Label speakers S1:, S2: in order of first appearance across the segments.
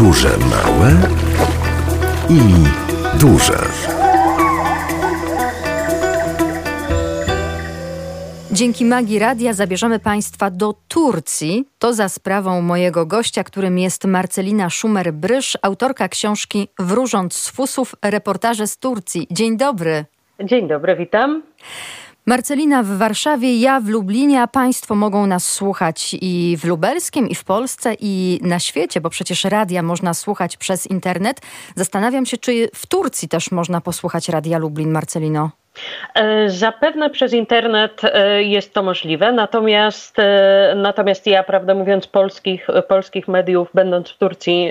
S1: Podróże małe i duże.
S2: Dzięki magii radia zabierzemy Państwa do Turcji. To za sprawą mojego gościa, którym jest Marcelina Szumer-Brysz, autorka książki Wróżąc z fusów, reportaże z Turcji. Dzień dobry.
S3: Dzień dobry, witam.
S2: Marcelina w Warszawie, ja w Lublinie, a Państwo mogą nas słuchać i w lubelskim, i w Polsce, i na świecie, bo przecież radia można słuchać przez internet. Zastanawiam się, czy w Turcji też można posłuchać Radia Lublin, Marcelino.
S3: E, zapewne przez internet e, jest to możliwe, natomiast, e, natomiast ja, prawdę mówiąc, polskich, polskich mediów, będąc w Turcji,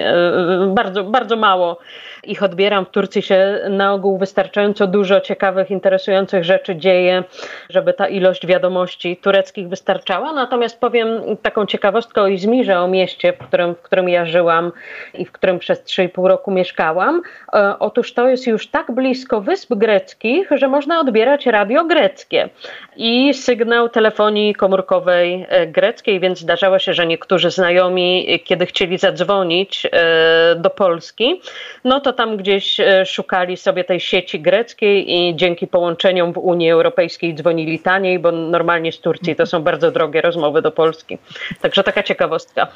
S3: bardzo, bardzo mało ich odbieram. W Turcji się na ogół wystarczająco dużo ciekawych, interesujących rzeczy dzieje, żeby ta ilość wiadomości tureckich wystarczała. Natomiast powiem taką ciekawostkę o Izmirze, o mieście, w którym, w którym ja żyłam i w którym przez 3,5 roku mieszkałam. Otóż to jest już tak blisko Wysp Greckich, że można odbierać radio greckie i sygnał telefonii komórkowej e, greckiej, więc zdarzało się, że niektórzy znajomi, e, kiedy chcieli zadzwonić e, do Polski, no to tam gdzieś szukali sobie tej sieci greckiej i dzięki połączeniom w Unii Europejskiej dzwonili taniej, bo normalnie z Turcji to są bardzo drogie rozmowy do Polski. Także taka ciekawostka.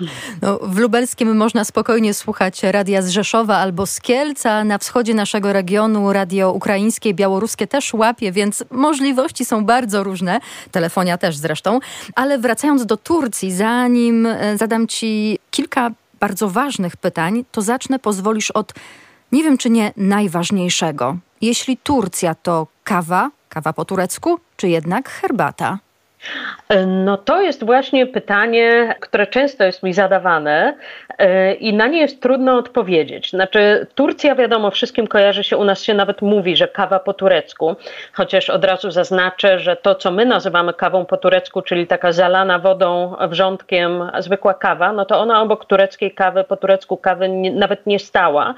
S2: No, w Lubelskim można spokojnie słuchać radia z Rzeszowa albo z Kielca. Na wschodzie naszego regionu radio ukraińskie i białoruskie też łapie, więc możliwości są bardzo różne. Telefonia też zresztą. Ale wracając do Turcji, zanim e, zadam Ci kilka bardzo ważnych pytań, to zacznę, pozwolisz, od nie wiem czy nie najważniejszego. Jeśli Turcja to kawa, kawa po turecku, czy jednak herbata?
S3: No to jest właśnie pytanie, które często jest mi zadawane e, i na nie jest trudno odpowiedzieć. Znaczy, Turcja, wiadomo, wszystkim kojarzy się, u nas się nawet mówi, że kawa po turecku, chociaż od razu zaznaczę, że to, co my nazywamy kawą po turecku, czyli taka zalana wodą, wrzątkiem, zwykła kawa, no to ona obok tureckiej kawy, po turecku kawy nie, nawet nie stała.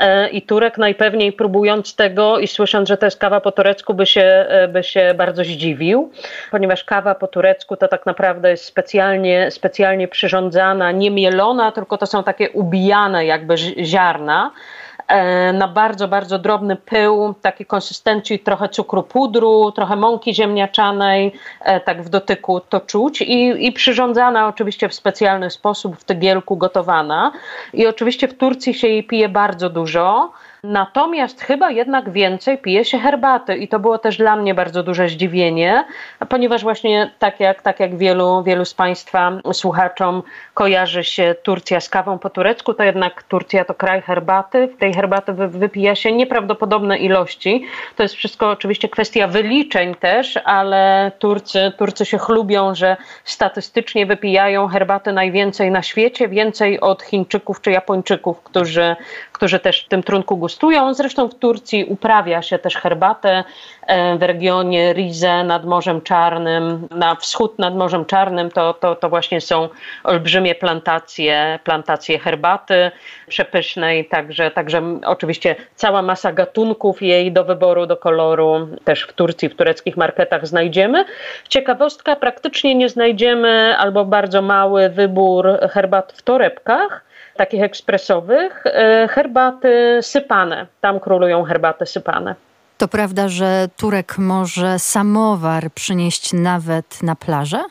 S3: E, I Turek najpewniej próbując tego i słysząc, że to jest kawa po turecku, by się, e, by się bardzo zdziwił, ponieważ kawa kawa po turecku to tak naprawdę jest specjalnie, specjalnie przyrządzana, nie mielona, tylko to są takie ubijane jakby ziarna e, na bardzo, bardzo drobny pył, takiej konsystencji trochę cukru pudru, trochę mąki ziemniaczanej, e, tak w dotyku to czuć i, i przyrządzana oczywiście w specjalny sposób, w tygielku gotowana. I oczywiście w Turcji się jej pije bardzo dużo. Natomiast chyba jednak więcej pije się herbaty i to było też dla mnie bardzo duże zdziwienie, ponieważ właśnie tak jak, tak jak wielu, wielu z Państwa słuchaczom kojarzy się Turcja z kawą po turecku, to jednak Turcja to kraj herbaty. W tej herbaty wypija się nieprawdopodobne ilości. To jest wszystko oczywiście kwestia wyliczeń też, ale Turcy, Turcy się chlubią, że statystycznie wypijają herbaty najwięcej na świecie, więcej od Chińczyków czy Japończyków, którzy, którzy też w tym trunku gustują. Zresztą w Turcji uprawia się też herbatę e, w regionie Rize nad Morzem Czarnym, na wschód nad Morzem Czarnym to, to, to właśnie są olbrzymie plantacje, plantacje herbaty przepysznej, także, także oczywiście cała masa gatunków jej do wyboru, do koloru też w Turcji, w tureckich marketach znajdziemy. Ciekawostka, praktycznie nie znajdziemy albo bardzo mały wybór herbat w torebkach, takich ekspresowych, e, herbaty sypane. Tam królują herbaty sypane.
S2: To prawda, że Turek może samowar przynieść nawet na plażę?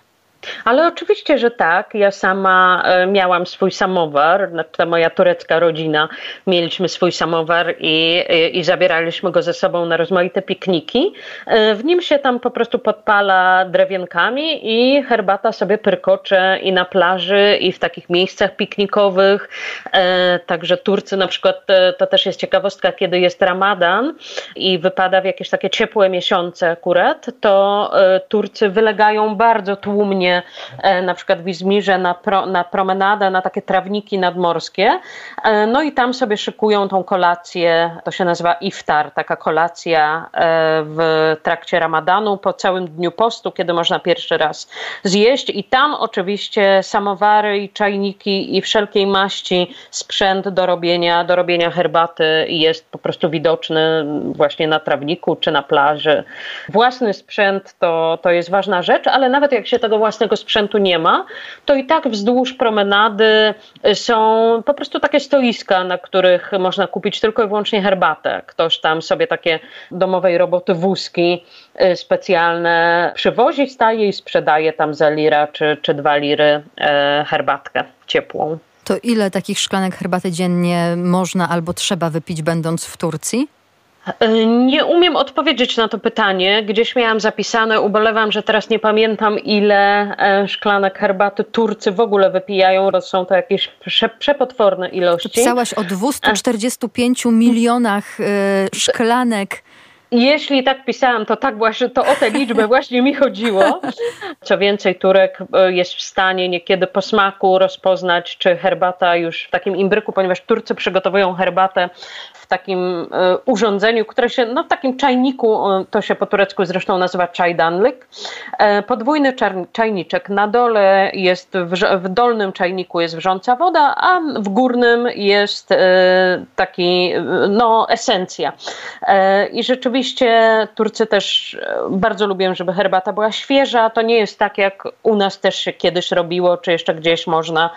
S3: Ale oczywiście, że tak. Ja sama e, miałam swój samowar, znaczy ta moja turecka rodzina, mieliśmy swój samowar i, i, i, zabieraliśmy go ze sobą na rozmaite pikniki. E, w nim się tam po prostu podpala drewienkami i herbata sobie pyrkocze i na plaży, i w takich miejscach piknikowych. E, także Turcy na przykład, to też jest ciekawostka, kiedy jest ramadan i wypada w jakieś takie ciepłe miesiące akurat, to Turcy wylegają bardzo tłumnie E, na przykład w Izmirze na, pro, na promenadę, na takie trawniki nadmorskie. E, no i tam sobie szykują tą kolację, to się nazywa iftar, taka kolacja e, w trakcie ramadanu po całym dniu postu, kiedy można pierwszy raz zjeść. I tam oczywiście samowary i czajniki i wszelkiej maści sprzęt do robienia, do robienia herbaty jest po prostu widoczny właśnie na trawniku czy na plaży. Własny sprzęt to, to jest ważna rzecz, ale nawet jak się tego własnego technicznego sprzętu nie ma, to i tak wzdłuż promenady są po prostu takie stoiska, na których można kupić tylko i wyłącznie herbatę. Ktoś tam sobie takie domowej roboty wózki y, specjalne przywozi, staje i sprzedaje tam za lira czy, czy dwa liry e, herbatkę ciepłą.
S2: To ile takich szklanek herbaty dziennie można albo trzeba wypić, będąc w Turcji?
S3: E, nie umiem odpowiedzieć na to pytanie. Gdzieś miałam zapisane, ubolewam, że teraz nie pamiętam, ile e, szklanek herbaty Turcy w ogóle wypijają. bo Są to jakieś prze, przepotworne ilości.
S2: Pisałaś o 245 milionach e, szklanek
S3: jeśli tak pisałam, to tak właśnie, to o tę liczbę właśnie mi chodziło. Co więcej, Turek jest w stanie niekiedy po smaku rozpoznać, czy herbata już w takim imbryku, ponieważ Turcy przygotowują herbatę w takim e, urządzeniu, które się, no w takim czajniku, e, to się po turecku zresztą nazywa czajdanlik. E, podwójny czajniczek. Na dole jest, w dolnym czajniku jest wrząca woda, a w górnym jest taki, no esencja. I rzeczywiście Turcy też bardzo lubią, żeby herbata była świeża. To nie jest tak, jak u nas też się kiedyś robiło, czy jeszcze gdzieś można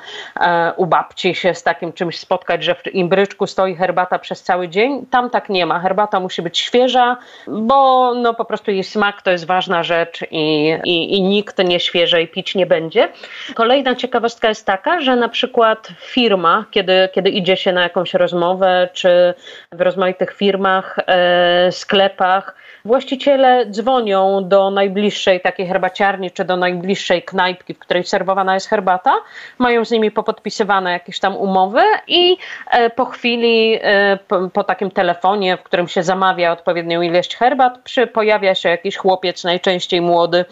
S3: u babci się z takim czymś spotkać, że w imbryczku stoi herbata przez cały cały dzień. Tam tak nie ma. Herbata musi być świeża, bo no po prostu jej smak to jest ważna rzecz i, i, i nikt nie świeżej pić nie będzie. Kolejna ciekawostka jest taka, że na przykład firma, kiedy, kiedy idzie się na jakąś rozmowę, czy w rozmaitych firmach, e, sklepach, Właściciele dzwonią do najbliższej takiej herbaciarni czy do najbliższej knajpki, w której serwowana jest herbata, mają z nimi popodpisywane jakieś tam umowy i e, po chwili, e, po, po takim telefonie, w którym się zamawia odpowiednią ilość herbat, przy, pojawia się jakiś chłopiec, najczęściej młody,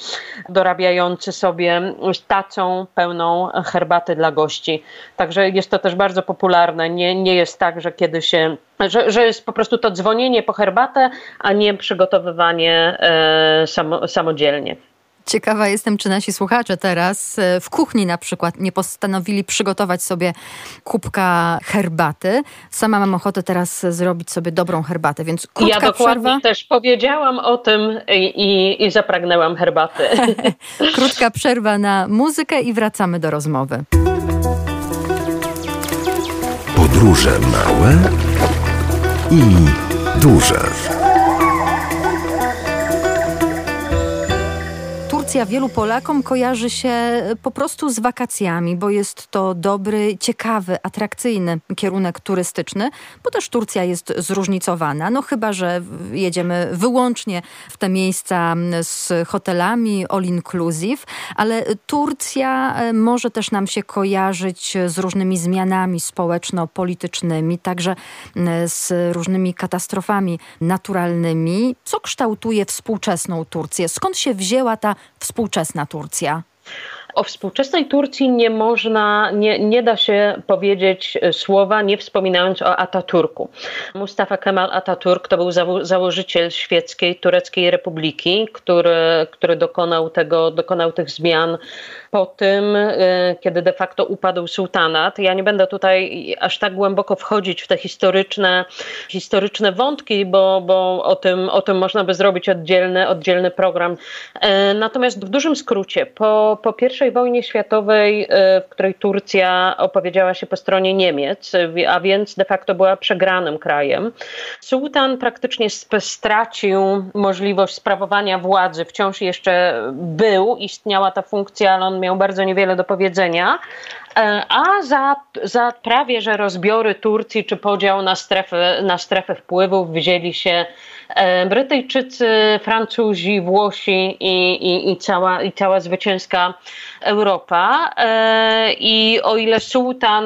S3: dorabiający sobie tacą pełną herbaty dla gości. Także jest to też bardzo popularne. Nie, nie jest tak, że kiedy się że, że jest po prostu to dzwonienie po herbatę, a nie przygotowywanie e, samo, samodzielnie.
S2: Ciekawa jestem, czy nasi słuchacze teraz e, w kuchni na przykład nie postanowili przygotować sobie kubka herbaty. Sama mam ochotę teraz zrobić sobie dobrą herbatę, więc krótka
S3: Ja dokładnie
S2: przerwa.
S3: też powiedziałam o tym i, i, i zapragnęłam herbaty.
S2: krótka przerwa na muzykę i wracamy do rozmowy.
S1: Podróże małe i duże.
S2: Turcja wielu Polakom kojarzy się po prostu z wakacjami, bo jest to dobry, ciekawy, atrakcyjny kierunek turystyczny, bo też Turcja jest zróżnicowana. No chyba, że jedziemy wyłącznie w te miejsca z hotelami all inclusive, ale Turcja e, może też nam się kojarzyć z różnymi zmianami społeczno-politycznymi, także z różnymi katastrofami naturalnymi. Co kształtuje współczesną Turcję? Skąd się wzięła ta współczesna Turcja?
S3: O współczesnej Turcji nie można, nie, nie da się powiedzieć e, słowa, nie wspominając o Ataturku. Mustafa Kemal Ataturk to był założyciel świeckiej tureckiej republiki, który, który dokonał, tego, dokonał tych zmian po tym, e, kiedy de facto upadł sułtanat. Ja nie będę tutaj aż tak głęboko wchodzić w te historyczne, historyczne wątki, bo, bo o, tym, o tym można by zrobić oddzielny, oddzielny program. E, natomiast w dużym skrócie, po, po pierwszej wojnie światowej, e, w której Turcja opowiedziała się po stronie Niemiec, a więc de facto była przegranym krajem, sułtan praktycznie stracił możliwość sprawowania władzy. Wciąż jeszcze był, istniała ta funkcja, ale on miał bardzo niewiele do powiedzenia. E, a za, za prawie że rozbiory Turcji czy podział na strefę, na strefę wpływów wzięli się e, Brytyjczycy, Francuzi, Włosi i, i, i, cała, i cała zwycięska Europa. E, I o ile sułtan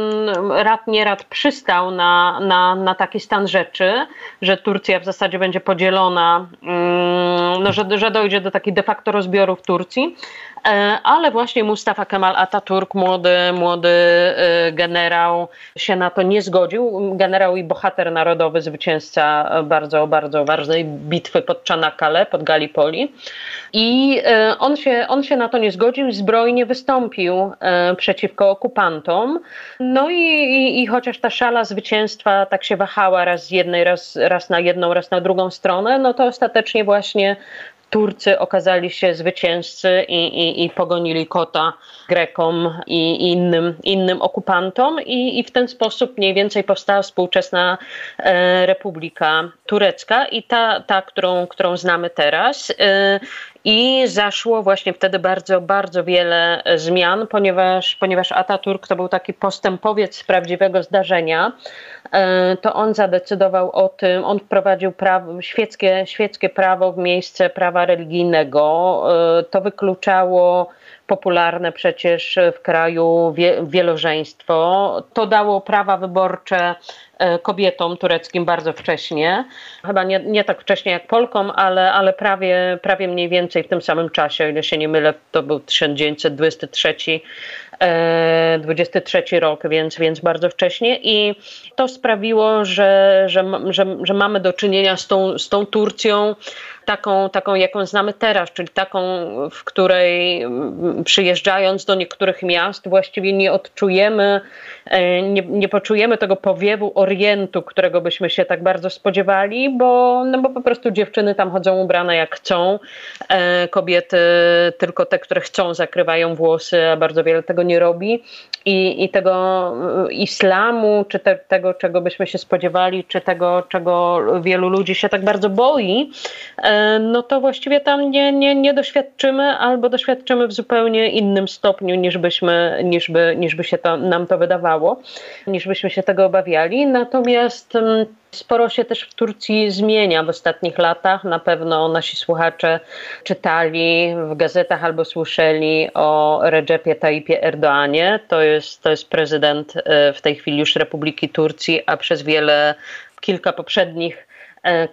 S3: rad nie rad przystał na, na, na taki stan rzeczy, że Turcja w zasadzie będzie podzielona, mm, no, że, że dojdzie do takich de facto rozbiorów Turcji, ale właśnie Mustafa Kemal Atatürk, młody, młody e, generał, się na to nie zgodził. Generał i bohater narodowy, zwycięzca bardzo, bardzo ważnej bitwy pod Czanakale, pod Gallipoli. I e, on się, on się na to nie zgodził zbrojnie wystąpił przeciwko okupantom. No i, i, i chociaż ta szala zwycięstwa tak się wahała raz z jednej, raz, raz na jedną, raz na drugą stronę, no to ostatecznie właśnie Turcy okazali się zwycięzcy i, i, i pogonili kota Grekom i innym, innym okupantom i, i w ten sposób mniej więcej powstała współczesna e, Republika Turecka i ta, ta którą, którą znamy teraz. E, i zaszło właśnie wtedy bardzo, bardzo wiele zmian, ponieważ, ponieważ Ataturk to był taki postępowiec prawdziwego zdarzenia. E, to on zadecydował o tym, on wprowadził prawo, świeckie, świeckie prawo w miejsce prawa religijnego. E, to wykluczało popularne przecież w kraju wielożeństwo. To dało prawa wyborcze kobietom tureckim bardzo wcześnie. Chyba nie, nie tak wcześnie jak Polkom, ale, ale prawie, prawie mniej więcej w tym samym czasie, o ile się nie mylę, to był 1923 23 e, rok, więc, więc bardzo wcześnie i to sprawiło, że, że, że, że mamy do czynienia z tą, z tą Turcją taką, taką, jaką znamy teraz, czyli taką, w której przyjeżdżając do niektórych miast właściwie nie odczujemy, e, nie, nie poczujemy tego powiewu Orientu, którego byśmy się tak bardzo spodziewali, bo, no bo po prostu dziewczyny tam chodzą ubrane jak chcą, e, kobiety tylko te, które chcą zakrywają włosy, a bardzo wiele tego nie robi i, i tego e, islamu, czy te, tego, czego byśmy się spodziewali, czy tego, czego wielu ludzi się tak bardzo boi, no to właściwie tam nie, nie, nie doświadczymy albo doświadczymy w zupełnie innym stopniu niż byśmy, niż by, niż by się to, nam to wydawało, niż byśmy się tego obawiali. Natomiast mm, Sporo się też w Turcji zmienia w ostatnich latach. Na pewno nasi słuchacze czytali w gazetach albo słyszeli o Recepie Tayyipie Erdoanie. To jest, to jest prezydent e, w tej chwili już Republiki Turcji, a przez wiele, kilka poprzednich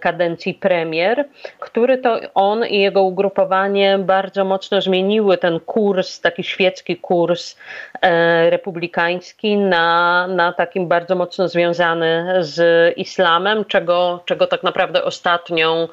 S3: kadencji premier, który to on i jego ugrupowanie bardzo mocno zmieniły ten kurs, taki świecki kurs e, republikański na, na takim bardzo mocno związany z islamem, czego, czego tak naprawdę ostatnią,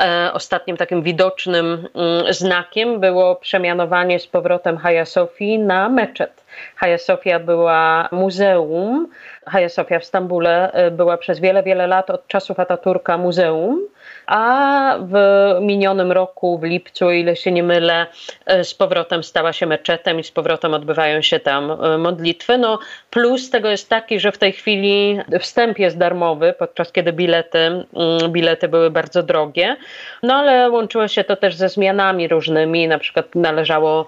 S3: e, ostatnim takim widocznym mm, znakiem było przemianowanie z powrotem Hagia Sofii na meczet. Hagia Sofia była muzeum. Hagia Sofia w Stambule e, była przez wiele, wiele lat od czasów Ataturka muzeum a w minionym roku, w lipcu, o ile się nie mylę, e, z powrotem stała się meczetem i z powrotem odbywają się tam e, modlitwy. No, plus tego jest taki, że w tej chwili wstęp jest darmowy, podczas kiedy bilety, mm, bilety były bardzo drogie, no ale łączyło się to też ze zmianami różnymi, na przykład należało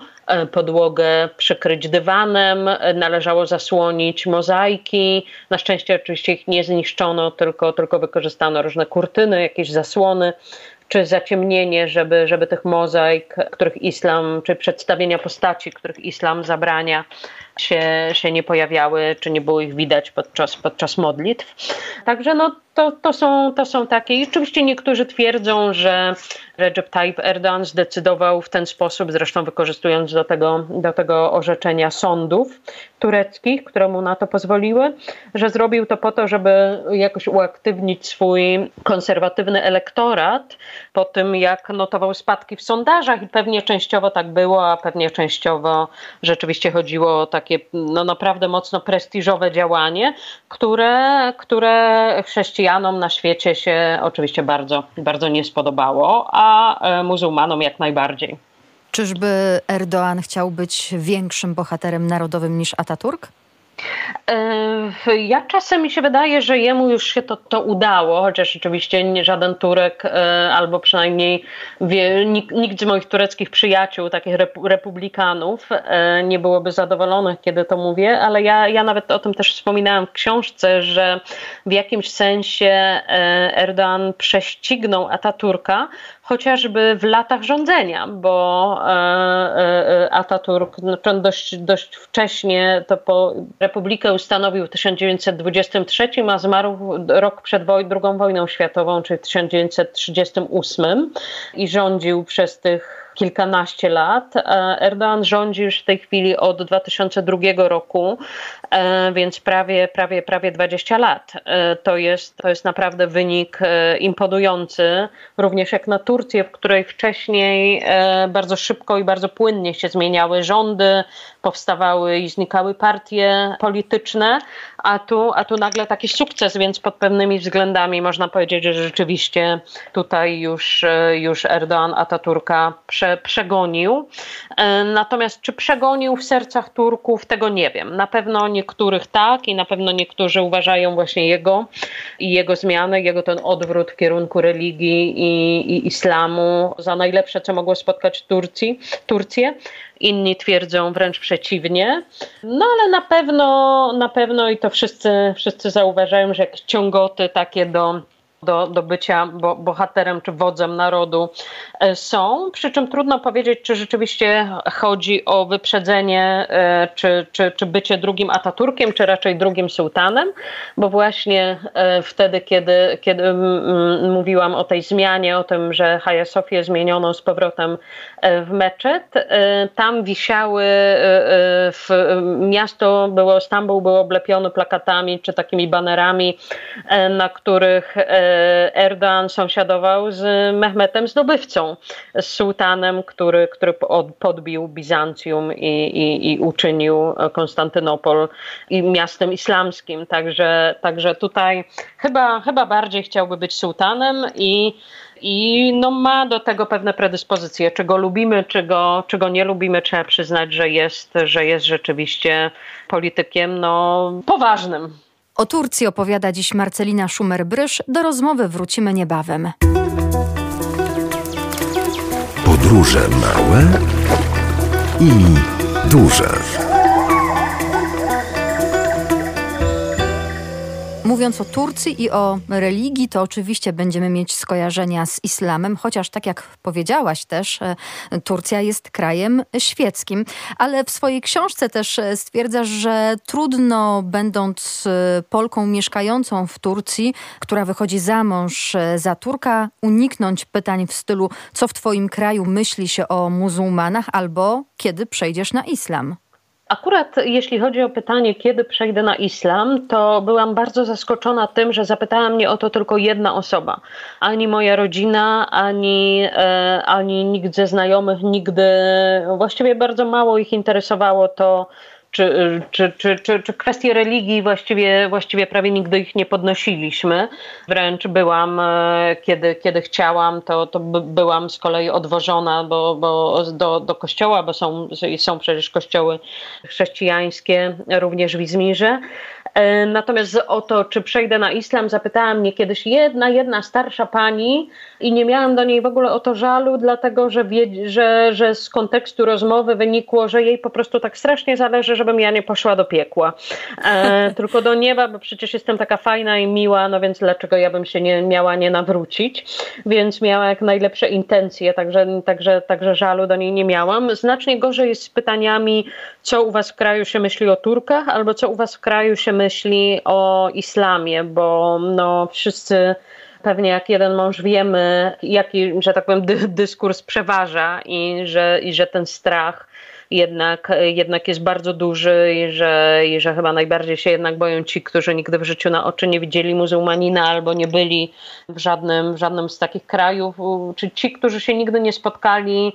S3: podłogę przykryć dywanem, należało zasłonić mozaiki. Na szczęście oczywiście ich nie zniszczono, tylko, tylko wykorzystano różne kurtyny, jakieś zasłony zasłony czy zaciemnienie, żeby, żeby tych mozaik, których islam, czy przedstawienia postaci, których islam zabrania, się, się nie pojawiały, czy nie było ich widać podczas, podczas modlitw. Także no, to, to, są, to są takie. I oczywiście niektórzy twierdzą, że Recep Tayyip Erdogan zdecydował w ten sposób, zresztą wykorzystując do tego, do tego orzeczenia sądów tureckich, które mu na to pozwoliły, że zrobił to po to, żeby jakoś uaktywnić swój konserwatywny elektorat po tym, jak notował spadki w sondażach i pewnie częściowo tak było, a pewnie częściowo rzeczywiście chodziło o takie no, naprawdę mocno prestiżowe działanie, które, które chrześcijanom na świecie się oczywiście bardzo, bardzo nie spodobało, a e, muzułmanom jak najbardziej.
S2: Czyżby Erdoğan chciał być większym bohaterem narodowym niż Ataturk?
S3: E, ja czasem mi się wydaje, że jemu już się to, to udało, chociaż oczywiście żaden Turek, e, albo przynajmniej wie, nikt, nikt, z moich tureckich przyjaciół, takich republikanów, e, nie byłoby zadowolonych, kiedy to mówię, ale ja, ja nawet o tym też wspominałam w książce, że w jakimś sensie Erdoğan prześcignął Ataturka, chociażby w latach rządzenia, bo Ataturk no, dość, dość wcześnie to po Republikę ustanowił w 1923, a zmarł rok przed II wojną światową, czyli w 1938 i rządził przez tych kilkanaście lat. Erdoğan rządzi już w tej chwili od 2002 roku, więc prawie, prawie, prawie 20 lat. To jest, to jest naprawdę wynik imponujący, również jak na Turcję, w której wcześniej bardzo szybko i bardzo płynnie się zmieniały rządy, powstawały i znikały partie polityczne, a tu, a tu nagle taki sukces, więc pod pewnymi względami można powiedzieć, że rzeczywiście tutaj już, już Erdoğan Ataturka prze, przegonił. E, natomiast czy przegonił w sercach Turków, tego nie wiem. Na pewno niektórych tak i na pewno niektórzy uważają właśnie jego i jego zmiany, jego ten odwrót w kierunku religii i, i islamu za najlepsze, co mogło spotkać Turcji, Turcję. Inni twierdzą wręcz przeciwnie. No ale na pewno, na pewno i to wszyscy, wszyscy zauważają, że jakieś ciągoty takie do do, do bycia bo, bohaterem czy wodzem narodu e, są. Przy czym trudno powiedzieć, czy rzeczywiście chodzi o wyprzedzenie, e, czy, czy, czy bycie drugim Ataturkiem, czy raczej drugim sułtanem, bo właśnie e, wtedy, kiedy, kiedy mówiłam o tej zmianie, o tym, że Hagia Sofię zmieniono z powrotem w meczet, tam wisiały, w, miasto było, Stambuł było oblepione plakatami czy takimi banerami, na których Erdoğan sąsiadował z Mehmetem Zdobywcą, z sułtanem, który, który podbił Bizancjum i, i, i uczynił Konstantynopol miastem islamskim. Także, także tutaj chyba, chyba bardziej chciałby być sułtanem i i no ma do tego pewne predyspozycje. Czy go lubimy, czy go, czy go nie lubimy, trzeba przyznać, że jest, że jest rzeczywiście politykiem no, poważnym.
S2: O Turcji opowiada dziś Marcelina Szumer-Brysz. Do rozmowy wrócimy niebawem.
S1: Podróże małe i duże.
S2: Mówiąc o Turcji i o religii, to oczywiście będziemy mieć skojarzenia z islamem, chociaż tak jak powiedziałaś też, e, Turcja jest krajem świeckim. Ale w swojej książce też e, stwierdzasz, że trudno, będąc e, Polką mieszkającą w Turcji, która wychodzi za mąż za Turka, uniknąć pytań w stylu, co w Twoim kraju myśli się o muzułmanach, albo kiedy przejdziesz na islam.
S3: Akurat jeśli chodzi o pytanie, kiedy przejdę na islam, to byłam bardzo zaskoczona tym, że zapytała mnie o to tylko jedna osoba. Ani moja rodzina, ani, e, ani nikt ze znajomych nigdy, właściwie bardzo mało ich interesowało to, czy, czy, czy, czy, czy kwestie religii właściwie, właściwie prawie nigdy ich nie podnosiliśmy. Wręcz byłam, e, kiedy, kiedy chciałam, to, to byłam z kolei odwożona bo, bo do, do kościoła, bo są, są przecież kościoły chrześcijańskie również w Izmirze. E, natomiast o to, czy przejdę na islam, zapytała mnie kiedyś jedna, jedna starsza pani i nie miałam do niej w ogóle o to żalu, dlatego że, wie, że, że z kontekstu rozmowy wynikło, że jej po prostu tak strasznie zależy, żebym ja nie poszła do piekła. E, tylko do nieba, bo przecież jestem taka fajna i miła, no więc dlaczego ja bym się nie miała nie nawrócić? Więc miała jak najlepsze intencje, także, także, także żalu do niej nie miałam. Znacznie gorzej jest z pytaniami, co u was w kraju się myśli o Turkach, albo co u was w kraju się myśli o islamie, bo no wszyscy pewnie jak jeden mąż wiemy, jaki, że tak powiem, dy, dyskurs przeważa i że, i że ten strach jednak, jednak jest bardzo duży i że, i że chyba najbardziej się jednak boją ci, którzy nigdy w życiu na oczy nie widzieli muzułmanina albo nie byli w żadnym, w żadnym z takich krajów, czy ci, którzy się nigdy nie spotkali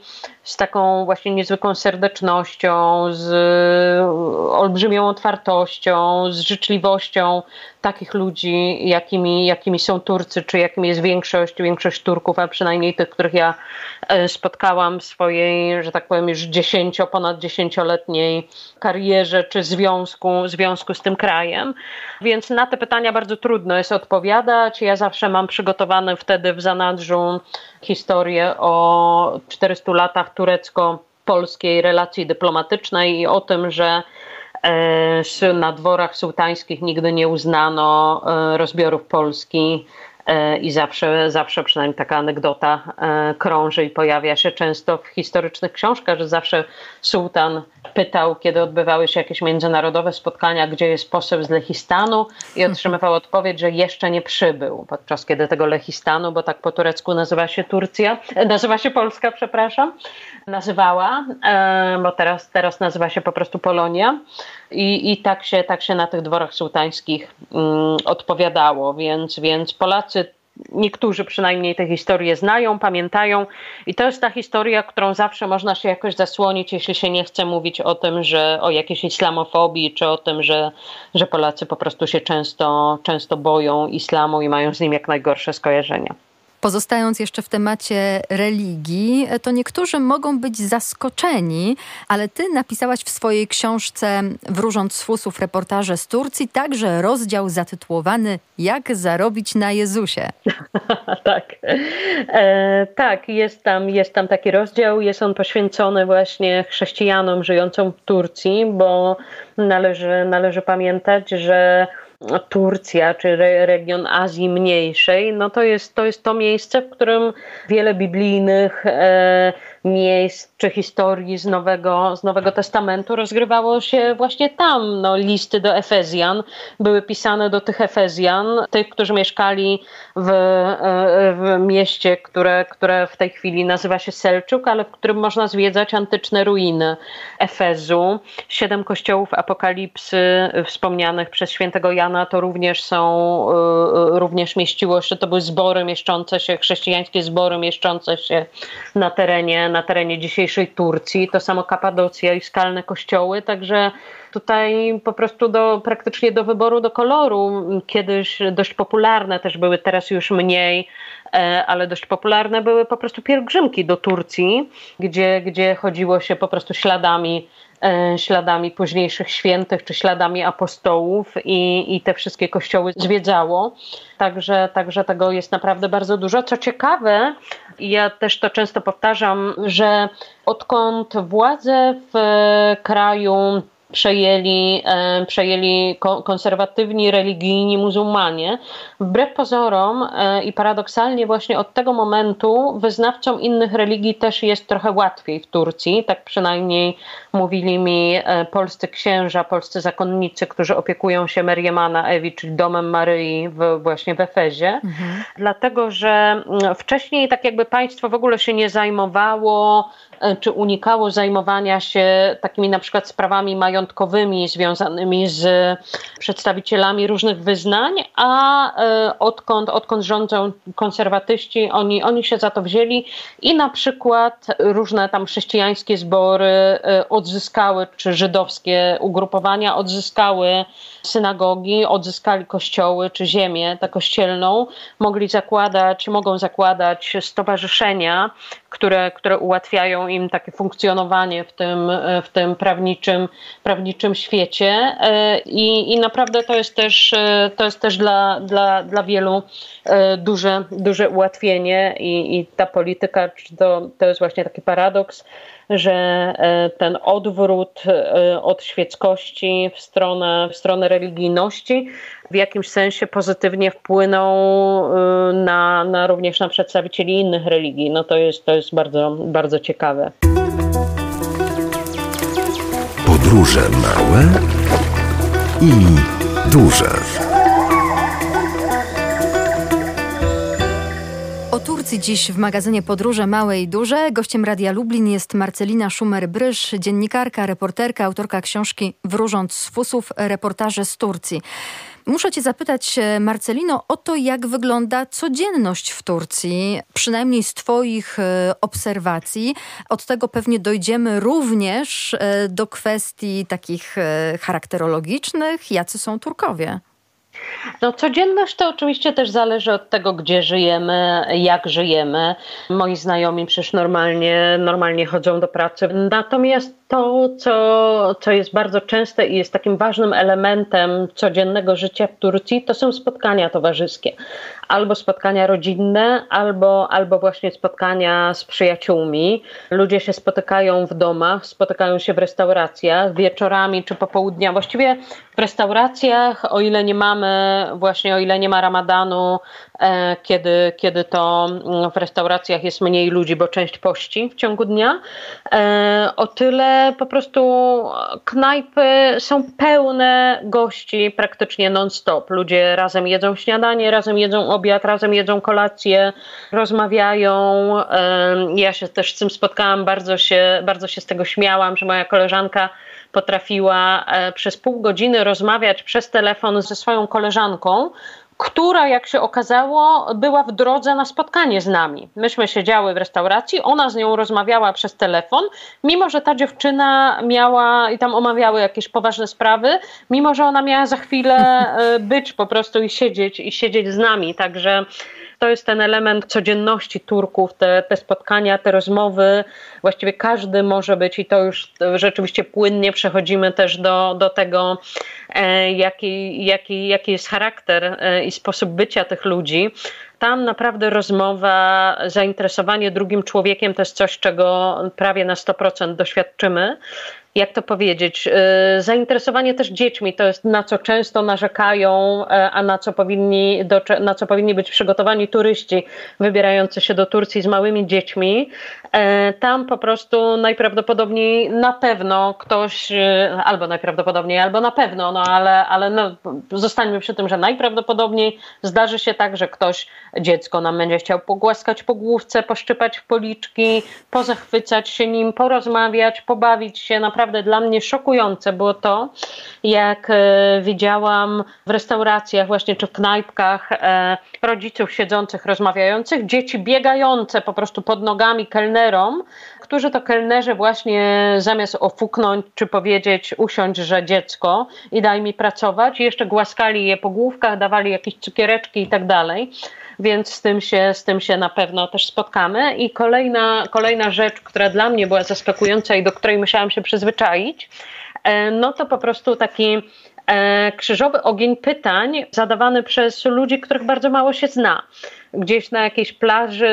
S3: z taką właśnie niezwykłą serdecznością, z olbrzymią otwartością, z życzliwością takich ludzi, jakimi, jakimi są Turcy, czy jakimi jest większość, większość Turków, a przynajmniej tych, których ja e, spotkałam w swojej, że tak powiem, już dziesięcio, ponad dziesięcioletniej karierze, czy związku, związku z tym krajem. Więc na te pytania bardzo trudno jest odpowiadać. Ja zawsze mam przygotowane wtedy w zanadrzu historię o 400 latach turecko-polskiej relacji dyplomatycznej i o tym, że e, na dworach sułtańskich nigdy nie uznano e, rozbiorów Polski i zawsze, zawsze przynajmniej taka anegdota e, krąży i pojawia się często w historycznych książkach, że zawsze sułtan pytał, kiedy odbywały się jakieś międzynarodowe spotkania, gdzie jest poseł z Lechistanu i otrzymywał odpowiedź, że jeszcze nie przybył, podczas kiedy tego Lechistanu, bo tak po turecku nazywa się Turcja, nazywa się Polska, przepraszam, nazywała, bo teraz, teraz nazywa się po prostu Polonia. I, i tak, się, tak się na tych dworach sułtańskich mm, odpowiadało, więc, więc Polacy niektórzy przynajmniej tę historię znają, pamiętają. I to jest ta historia, którą zawsze można się jakoś zasłonić, jeśli się nie chce mówić o tym, że o jakiejś islamofobii, czy o tym, że, że Polacy po prostu się często, często boją islamu i mają z nim jak najgorsze skojarzenia.
S2: Pozostając jeszcze w temacie religii, to niektórzy mogą być zaskoczeni, ale ty napisałaś w swojej książce Wróżąc z fusów reportaże z Turcji także rozdział zatytułowany Jak zarobić na Jezusie.
S3: tak. E, tak, jest tam, jest tam taki rozdział. Jest on poświęcony właśnie chrześcijanom żyjącym w Turcji, bo należy, należy pamiętać, że Turcja czy region Azji Mniejszej, no to jest to, jest to miejsce, w którym wiele biblijnych e, miejsc czy historii z Nowego, z Nowego Testamentu rozgrywało się właśnie tam. No, listy do Efezjan były pisane do tych Efezjan, tych, którzy mieszkali w, e, w mieście, które, które w tej chwili nazywa się Selczuk, ale w którym można zwiedzać antyczne ruiny Efezu. Siedem kościołów apokalipsy wspomnianych przez świętego Jana to również są, e, również mieściło się, to były zbory mieszczące się, chrześcijańskie zbory mieszczące się na terenie, na terenie dzisiejszej Turcji, to samo Kapadocja i skalne kościoły, także tutaj po prostu do, praktycznie do wyboru, do koloru, kiedyś dość popularne też były, teraz już mniej, ale dość popularne były po prostu pielgrzymki do Turcji, gdzie, gdzie chodziło się po prostu śladami E, śladami późniejszych świętych czy śladami apostołów i, i te wszystkie kościoły zwiedzało. Także, także tego jest naprawdę bardzo dużo. Co ciekawe, ja też to często powtarzam, że odkąd władze w kraju przejęli, e, przejęli konserwatywni religijni muzułmanie. Wbrew pozorom e, i paradoksalnie właśnie od tego momentu wyznawcom innych religii też jest trochę łatwiej w Turcji, tak przynajmniej mówili mi e, polscy księża, polscy zakonnicy, którzy opiekują się Meriemana Ewi, czyli domem Maryi w, właśnie w Efezie, mhm. dlatego że mm, wcześniej tak jakby państwo w ogóle się nie zajmowało czy unikało zajmowania się takimi na przykład sprawami majątkowymi związanymi z przedstawicielami różnych wyznań, a e, odkąd, odkąd rządzą konserwatyści, oni, oni się za to wzięli i na przykład różne tam chrześcijańskie zbory e, odzyskały, czy żydowskie ugrupowania odzyskały synagogi, odzyskali kościoły czy ziemię tę kościelną, mogli zakładać, mogą zakładać stowarzyszenia, które, które ułatwiają im takie funkcjonowanie w tym, w tym prawniczym, prawniczym świecie. E, I, I naprawdę to jest też, e, to jest też dla, dla, dla wielu e, duże, duże ułatwienie i, i ta polityka, to, to jest właśnie taki paradoks, że e, ten odwrót e, od świeckości w stronę, w stronę religijności w jakimś sensie pozytywnie wpłynął e, na, na również na przedstawicieli innych religii. No to jest, to jest bardzo, bardzo ciekawe.
S1: Podróże małe i duże.
S2: Turcji dziś w magazynie Podróże Małe i Duże. Gościem Radia Lublin jest Marcelina Szumer-Brysz, dziennikarka, reporterka, autorka książki Wróżąc z Fusów, reportaże z Turcji. Muszę Cię zapytać, e, Marcelino, o to, jak wygląda codzienność w Turcji, przynajmniej z Twoich e, obserwacji. Od tego pewnie dojdziemy również e, do kwestii takich charakterologicznych, jacy są Turkowie.
S3: No, codzienność to oczywiście też zależy od tego, gdzie żyjemy, jak żyjemy. Moi znajomi przecież normalnie, normalnie chodzą do pracy. Natomiast to, co, co jest bardzo częste i jest takim ważnym elementem codziennego życia w Turcji, to są spotkania towarzyskie. Albo spotkania rodzinne, albo, albo właśnie spotkania z przyjaciółmi. Ludzie się spotykają w domach, spotykają się w restauracjach wieczorami czy popołudnia. Właściwie w restauracjach, o ile nie mamy, właśnie o ile nie ma ramadanu, e, kiedy, kiedy to mm, w restauracjach jest mniej ludzi, bo część pości w ciągu dnia, e, o tyle po prostu knajpy są pełne gości praktycznie non-stop. Ludzie razem jedzą śniadanie, razem jedzą obiad, razem jedzą kolację, rozmawiają. Ja się też z tym spotkałam, bardzo się, bardzo się z tego śmiałam, że moja koleżanka potrafiła e, przez pół godziny rozmawiać przez telefon ze swoją koleżanką, która, jak się okazało, była w drodze na spotkanie z nami. Myśmy siedziały w restauracji, ona z nią rozmawiała przez telefon, mimo że ta dziewczyna miała i tam omawiały jakieś poważne sprawy, mimo że ona miała za chwilę e, być po prostu i siedzieć i siedzieć z nami. Także to jest ten element codzienności Turków, te, te spotkania, te rozmowy. Właściwie każdy może być i to już rzeczywiście płynnie przechodzimy też do, do tego, e, jaki, jaki, jaki jest charakter e, i sposób bycia tych ludzi. Tam naprawdę rozmowa, zainteresowanie drugim człowiekiem to jest coś, czego prawie na 100% doświadczymy jak to powiedzieć, y, zainteresowanie też dziećmi, to jest na co często narzekają, e, a na co powinni, do, na co powinni być przygotowani turyści wybierający się do Turcji z małymi dziećmi. E, tam po prostu najprawdopodobniej na pewno ktoś, y, albo najprawdopodobniej, albo na pewno, no ale, ale no, zostańmy przy tym, że najprawdopodobniej zdarzy się tak, że ktoś dziecko nam będzie chciał pogłaskać po główce, poszczypać w policzki, pozachwycać się nim, porozmawiać, pobawić się, naprawdę naprawdę dla mnie szokujące było to, jak e, widziałam w restauracjach właśnie czy w knajpkach e, rodziców siedzących, rozmawiających, dzieci biegające po prostu pod nogami kelnerom, którzy to kelnerzy właśnie zamiast ofuknąć czy powiedzieć usiądź, że dziecko i daj mi pracować, jeszcze głaskali je po główkach, dawali jakieś cukiereczki i tak dalej więc z tym się, z tym się na pewno też spotkamy. I kolejna, kolejna rzecz, która dla mnie była zaskakująca i do której musiałam się przyzwyczaić, e, no to po prostu taki krzyżowy ogień pytań zadawany przez ludzi, których bardzo mało się zna. Gdzieś na jakiejś plaży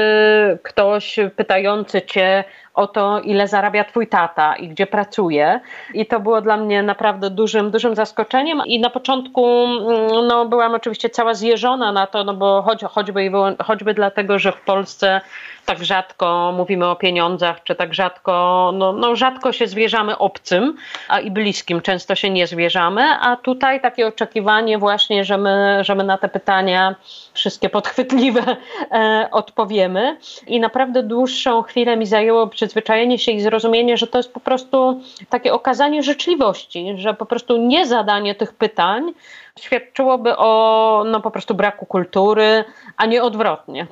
S3: ktoś pytający cię, o to, ile zarabia twój tata i gdzie pracuje. I to było dla mnie naprawdę dużym, dużym zaskoczeniem. I na początku mm, no, byłam oczywiście cała zjeżona na to, no bo choć, choćby, choćby dlatego, że w Polsce tak rzadko mówimy o pieniądzach, czy tak rzadko, no, no rzadko się zwierzamy obcym, a i bliskim często się nie zwierzamy, a tutaj takie oczekiwanie właśnie, że my, że my na te pytania wszystkie podchwytliwe e, odpowiemy i naprawdę dłuższą chwilę mi zajęło przyzwyczajenie się i zrozumienie, że to jest po prostu takie okazanie życzliwości, że po prostu nie zadanie tych pytań świadczyłoby o no, po prostu braku kultury, a nie odwrotnie.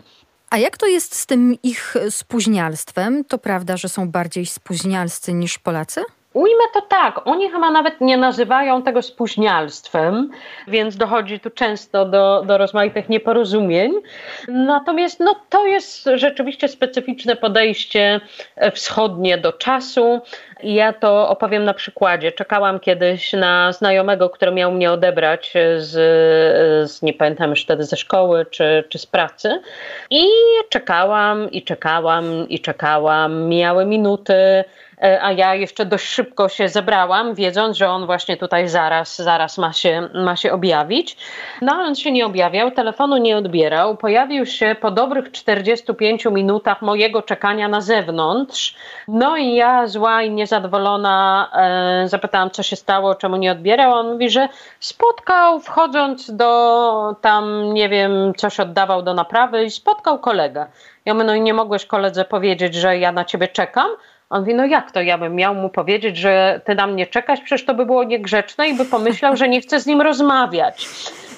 S2: A jak to jest z tym ich spóźnialstwem? To prawda, że są bardziej spóźnialscy niż Polacy?
S3: Ujmę to tak, oni chyba nawet nie nazywają tego spóźnialstwem, więc dochodzi tu często do, do rozmaitych nieporozumień. Natomiast no, to jest rzeczywiście specyficzne podejście wschodnie do czasu. Ja to opowiem na przykładzie. Czekałam kiedyś na znajomego, który miał mnie odebrać z, z nie pamiętam już wtedy ze szkoły czy, czy z pracy. I czekałam, i czekałam, i czekałam. Mijały minuty E, a ja jeszcze dość szybko się zebrałam, wiedząc, że on właśnie tutaj zaraz, zaraz ma się, ma się objawić. No ale on się nie objawiał, telefonu nie odbierał. Pojawił się po dobrych 45 minutach mojego czekania na zewnątrz. No i ja zła i niezadowolona e, zapytałam, co się stało, czemu nie odbierał. On mówi, że spotkał wchodząc do tam, nie wiem, coś oddawał do naprawy i spotkał kolegę. Ja mówię, no i nie mogłeś koledze powiedzieć, że ja na ciebie czekam? On mówi, no jak to ja bym miał mu powiedzieć, że ty na mnie czekasz? Przecież to by było niegrzeczne i by pomyślał, że nie chce z nim rozmawiać.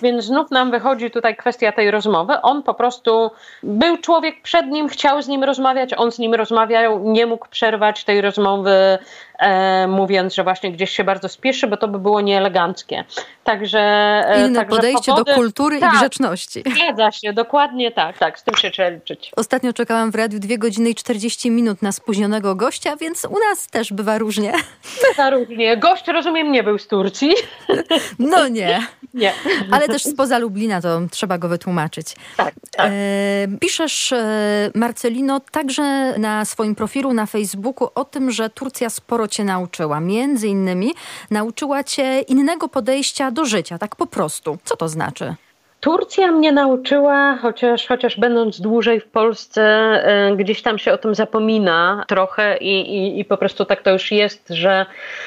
S3: Więc znów nam wychodzi tutaj kwestia tej rozmowy. On po prostu był człowiek przed nim, chciał z nim rozmawiać, on z nim rozmawiał, nie mógł przerwać tej rozmowy e, mówiąc, że właśnie gdzieś się bardzo spieszy, bo to by było nieeleganckie. Także
S2: e, inne także podejście powody, do kultury tak, i grzeczności.
S3: Zgadza się, dokładnie tak, tak, z tym się trzeba liczyć.
S2: Ostatnio czekałam w radiu 2 godziny i 40 minut na spóźnionego gościa, więc u nas też bywa różnie.
S3: Bywa różnie. Gość, rozumiem, nie był z Turcji.
S2: No nie.
S3: Nie.
S2: Ale też spoza Lublina, to trzeba go wytłumaczyć.
S3: Tak, tak. E,
S2: piszesz, e, Marcelino, także na swoim profilu na Facebooku o tym, że Turcja sporo cię nauczyła. Między innymi nauczyła cię innego podejścia do życia, tak po prostu. Co to znaczy?
S3: Turcja mnie nauczyła, chociaż, chociaż będąc dłużej w Polsce, e, gdzieś tam się o tym zapomina trochę i, i, i, po prostu tak to już jest, że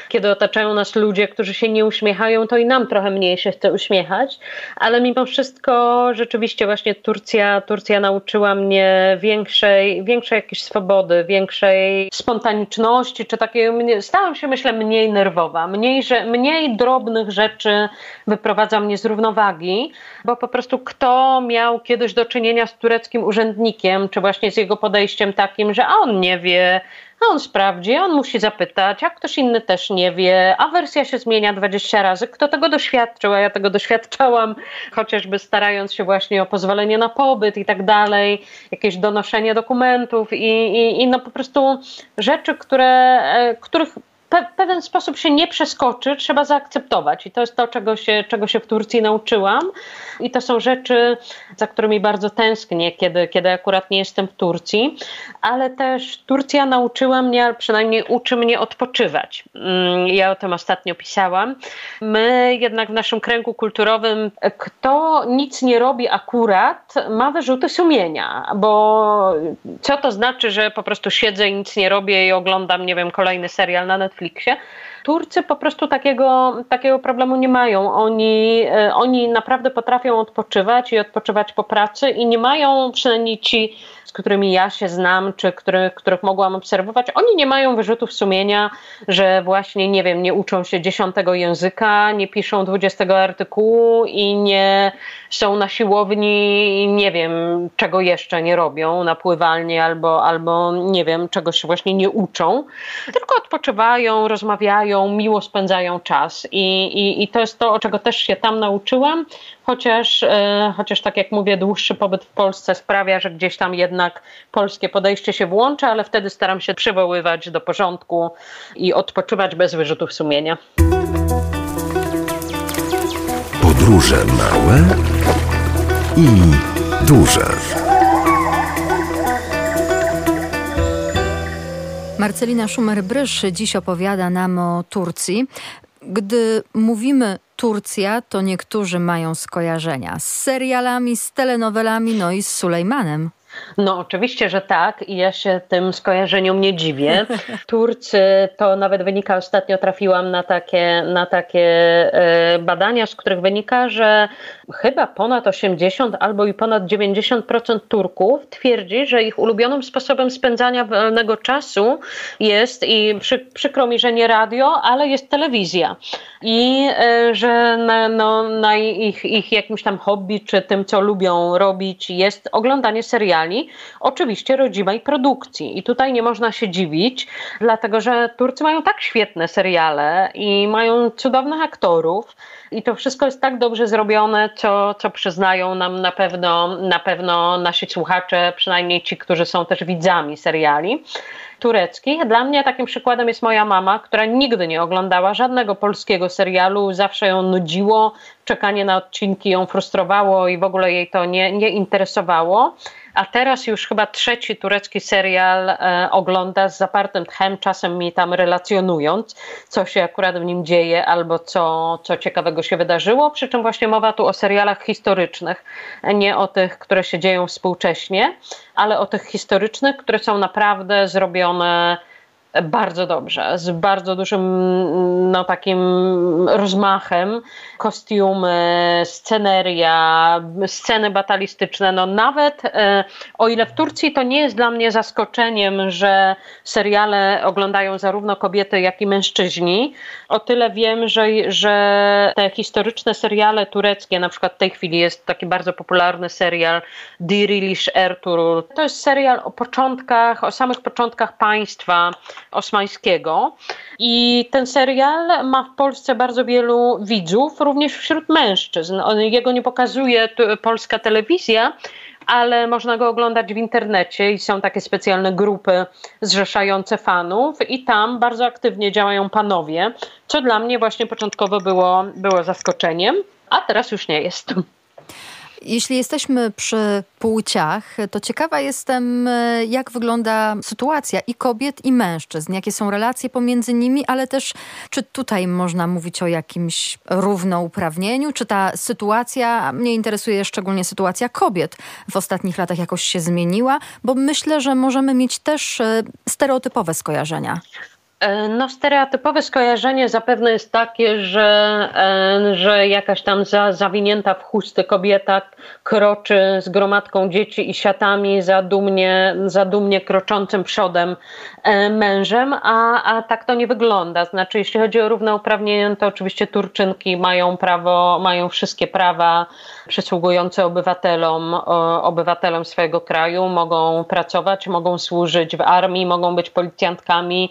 S3: kiedy otaczają nas ludzie, którzy się nie uśmiechają, to i nam trochę mniej się chce uśmiechać, ale mimo wszystko rzeczywiście właśnie Turcja, Turcja nauczyła mnie większej, większej jakiejś swobody, większej spontaniczności, czy takiej, stałam się myślę mniej nerwowa, mniej, że, mniej drobnych rzeczy wyprowadza mnie z równowagi, bo po prostu kto miał kiedyś do czynienia z tureckim urzędnikiem, czy właśnie z jego podejściem takim, że a on nie wie, a on sprawdzi, on musi zapytać, a ktoś inny też nie wie, a wersja się zmienia 20 razy. Kto tego doświadczył, a ja tego doświadczałam, chociażby starając się właśnie o pozwolenie na pobyt i tak dalej, jakieś donoszenie dokumentów i, i, i no po prostu rzeczy, które, e, których pe pewien sposób się nie przeskoczy, trzeba zaakceptować. I to jest to, czego się, czego się w Turcji nauczyłam. I to są rzeczy, za którymi bardzo tęsknię, kiedy, kiedy akurat nie jestem w Turcji. Ale też Turcja nauczyła mnie, albo przynajmniej uczy mnie odpoczywać. Mm, ja o tym ostatnio pisałam. My jednak w naszym kręgu kulturowym, kto nic nie robi akurat, ma wyrzuty sumienia. Bo co to znaczy, że po prostu siedzę i nic nie robię i oglądam, nie wiem, kolejny serial na Netflixie? Netflixie. Turcy po prostu takiego, takiego problemu nie mają. Oni, e, oni naprawdę potrafią odpoczywać i odpoczywać po pracy i nie mają, przynajmniej ci którymi ja się znam, czy który, których mogłam obserwować, oni nie mają wyrzutów sumienia, że właśnie, nie wiem, nie uczą się dziesiątego języka, nie piszą dwudziestego artykułu i nie są na siłowni i nie wiem, czego jeszcze nie robią na pływalni albo, albo nie wiem, czego się właśnie nie uczą, tylko odpoczywają, rozmawiają, miło spędzają czas. I, i, i to jest to, czego też się tam nauczyłam, chociaż, e, chociaż tak jak mówię, dłuższy pobyt w Polsce sprawia, że gdzieś tam jednak polskie podejście się włącza, ale wtedy staram się przywoływać do porządku i odpoczywać bez wyrzutów sumienia.
S1: Podróże małe i duże.
S2: Marcelina Szumer-Brysz dziś opowiada nam o Turcji. Gdy mówimy Turcja, to niektórzy mają skojarzenia z serialami, z telenowelami, no i z Sulejmanem.
S3: No oczywiście, że tak i ja się tym skojarzeniom nie dziwię. Turcy, to nawet wynika, ostatnio trafiłam na takie, na takie e, badania, z których wynika, że chyba ponad 80 albo i ponad 90% Turków twierdzi, że ich ulubionym sposobem spędzania wolnego czasu jest i przy, przykro mi, że nie radio, ale jest telewizja. I e, że na, no, na ich, ich jakimś tam hobby, czy tym, co lubią robić, jest oglądanie seriali seriali, oczywiście rodzimej produkcji. I tutaj nie można się dziwić, dlatego że Turcy mają tak świetne seriale i mają cudownych aktorów. I to wszystko jest tak dobrze zrobione, co, co przyznają nam na pewno, na pewno nasi słuchacze, przynajmniej ci, którzy są też widzami seriali tureckich. Dla mnie takim przykładem jest moja mama, która nigdy nie oglądała żadnego polskiego serialu, zawsze ją nudziło, czekanie na odcinki ją frustrowało i w ogóle jej to nie, nie interesowało a teraz już chyba trzeci turecki serial e, ogląda z zapartym tchem, czasem mi tam relacjonując, co się akurat w nim dzieje albo co, co ciekawego się wydarzyło. Przy czym właśnie mowa tu o serialach historycznych, nie o tych, które się dzieją współcześnie, ale o tych historycznych, które są naprawdę zrobione bardzo dobrze, z bardzo dużym no, takim rozmachem. Kostiumy, sceneria, sceny batalistyczne. No, nawet e, o ile w Turcji to nie jest dla mnie zaskoczeniem, że seriale oglądają zarówno kobiety, jak i mężczyźni, o tyle wiem, że, że te historyczne seriale tureckie, na przykład w tej chwili jest taki bardzo popularny serial Dirilish Ertuğrul. To jest serial o początkach, o samych początkach państwa osmańskiego. I ten serial ma w Polsce bardzo wielu widzów, również wśród mężczyzn. Jego nie pokazuje polska telewizja, ale można go oglądać w internecie i są takie specjalne grupy zrzeszające fanów i tam bardzo aktywnie działają panowie, co dla mnie właśnie początkowo było, było zaskoczeniem, a teraz już nie jest.
S2: Jeśli jesteśmy przy płciach, to ciekawa jestem, e, jak wygląda sytuacja i kobiet, i mężczyzn. Jakie są relacje pomiędzy nimi, ale też czy tutaj można mówić o jakimś równouprawnieniu? Czy ta sytuacja, mnie interesuje szczególnie sytuacja kobiet, w ostatnich latach jakoś się zmieniła? Bo myślę, że możemy mieć też e, stereotypowe skojarzenia.
S3: E, no, stereotypowe skojarzenie zapewne jest takie, że, e, że jakaś tam za, zawinięta w chusty kobieta kroczy z gromadką dzieci i siatami za dumnie, za dumnie kroczącym przodem e, mężem, a, a tak to nie wygląda. Znaczy, jeśli chodzi o równouprawnienie, to oczywiście Turczynki mają prawo, mają wszystkie prawa przysługujące obywatelom, obywatelom swojego kraju, mogą pracować, mogą służyć w armii, mogą być policjantkami,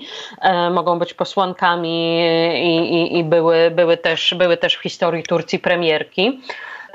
S3: mogą być posłankami i, i, i były, były, też, były też w historii Turcji premierki.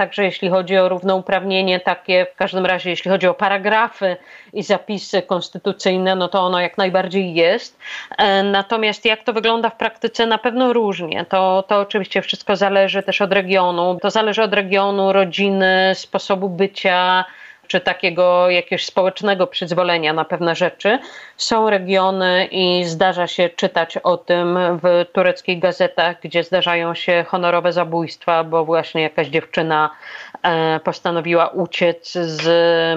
S3: Także jeśli chodzi o równouprawnienie takie, w każdym razie jeśli chodzi o paragrafy i zapisy konstytucyjne, no to ono jak najbardziej jest. E, natomiast jak to wygląda w praktyce, na pewno różnie. To, to oczywiście wszystko zależy też od regionu. To zależy od regionu, rodziny, sposobu bycia, czy takiego jakiegoś społecznego przyzwolenia na pewne rzeczy. Są regiony i zdarza się czytać o tym w tureckich gazetach, gdzie zdarzają się honorowe zabójstwa, bo właśnie jakaś dziewczyna e, postanowiła uciec z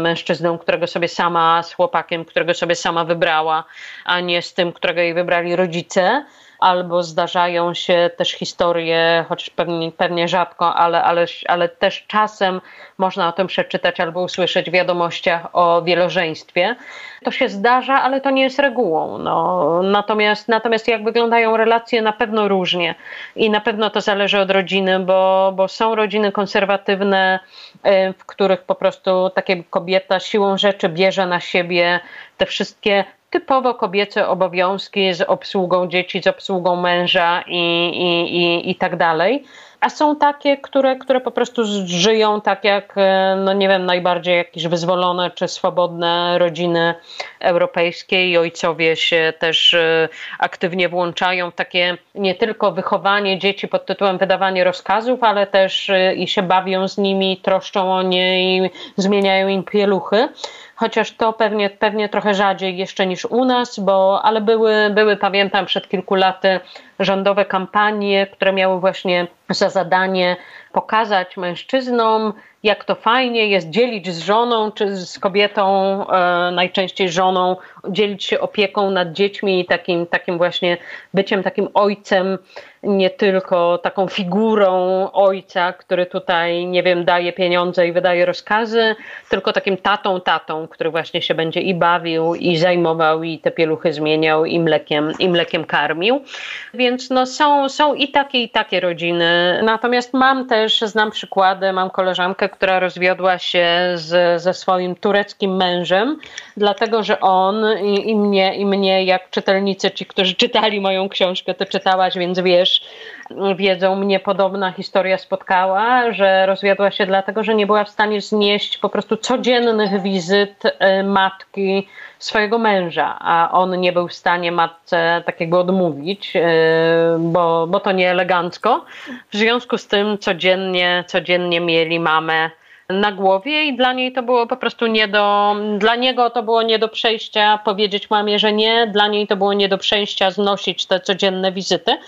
S3: mężczyzną, którego sobie sama, z chłopakiem, którego sobie sama wybrała, a nie z tym, którego jej wybrali rodzice albo zdarzają się też historie, choć pewnie, pewnie rzadko, ale, ale, ale też czasem można o tym przeczytać albo usłyszeć w wiadomościach o wielożeństwie. To się zdarza, ale to nie jest regułą. No, natomiast, natomiast jak wyglądają relacje, na pewno różnie i na pewno to zależy od rodziny, bo, bo są rodziny konserwatywne, y, w których po prostu takie kobieta siłą rzeczy bierze na siebie te wszystkie typowo kobiece obowiązki z obsługą dzieci, z obsługą męża i, i, i, i tak dalej. A są takie, które, które po prostu żyją tak jak, e, no nie wiem, najbardziej jakieś wyzwolone czy swobodne rodziny europejskie i ojcowie się też e, aktywnie włączają w takie nie tylko wychowanie dzieci pod tytułem wydawanie rozkazów, ale też e, i się bawią z nimi, troszczą o nie i zmieniają im pieluchy chociaż to pewnie, pewnie trochę rzadziej jeszcze niż u nas, bo, ale były, były, pamiętam, przed kilku laty rządowe kampanie, które miały właśnie za zadanie pokazać mężczyznom, jak to fajnie jest dzielić z żoną czy z kobietą, e, najczęściej żoną, dzielić się opieką nad dziećmi i takim, takim właśnie byciem takim ojcem, nie tylko taką figurą ojca, który tutaj, nie wiem, daje pieniądze i wydaje rozkazy, tylko takim tatą, tatą, który właśnie się będzie i bawił, i zajmował, i te pieluchy zmieniał, i mlekiem, i mlekiem karmił. Więc no są, są i takie, i takie rodziny. Natomiast mam też, znam przykłady, mam koleżankę, która rozwiodła się z, ze swoim tureckim mężem, dlatego że on i, i, mnie, i mnie, jak czytelnicy, ci, którzy czytali moją książkę, to czytałaś, więc wiesz, wiedzą, mnie podobna historia spotkała, że rozwiodła się dlatego, że nie była w stanie znieść po prostu codziennych wizyt e, matki swojego męża, a on nie był w stanie matce tak jakby odmówić, e, bo, bo to nie elegancko. W związku z tym codziennie, codziennie mieli mamę na głowie i dla niej to było po prostu nie do, dla niego to było nie do przejścia powiedzieć mamie, że nie, dla niej to było nie do przejścia znosić te codzienne wizyty,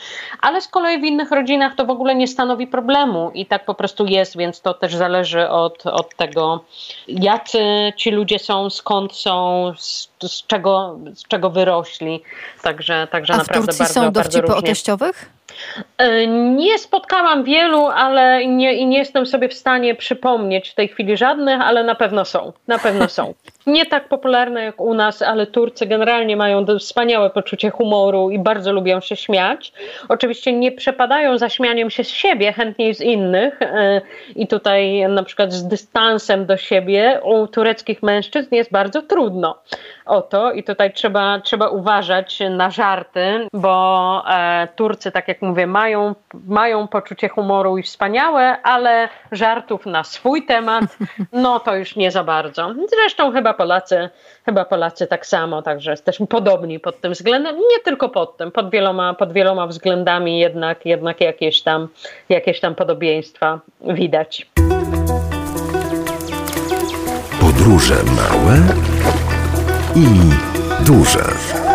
S3: ale z kolei w innych rodzinach to w ogóle nie stanowi problemu i tak po prostu jest, więc to też zależy od, od tego, jacy ci ludzie są, skąd są, z, z czego, z czego wyrośli. Także, także
S2: A
S3: naprawdę
S2: w Turcji
S3: bardzo,
S2: są dowcipy
S3: bardzo
S2: o teściowych?
S3: E, nie spotkałam wielu, ale nie, nie jestem sobie w stanie przypomnieć w tej chwili żadnych, ale na pewno są. Na pewno są. nie tak popularne jak u nas, ale Turcy generalnie mają wspaniałe poczucie humoru i bardzo lubią się śmiać. Oczywiście nie przepadają za śmianiem się z siebie, chętniej z innych e, i tutaj na przykład z dystansem do siebie u tureckich mężczyzn jest bardzo trudno o to i tutaj trzeba, trzeba uważać na żarty, bo e, Turcy, tak jak mówię, mają, mają poczucie humoru i wspaniałe, ale żartów na swój temat, no to już nie za bardzo. Zresztą chyba Polacy, chyba Polacy tak samo, także jesteśmy podobni pod tym względem, nie tylko pod tym, pod wieloma, pod wieloma względami jednak, jednak jakieś, tam, jakieś tam podobieństwa widać.
S1: Podróże małe i duże.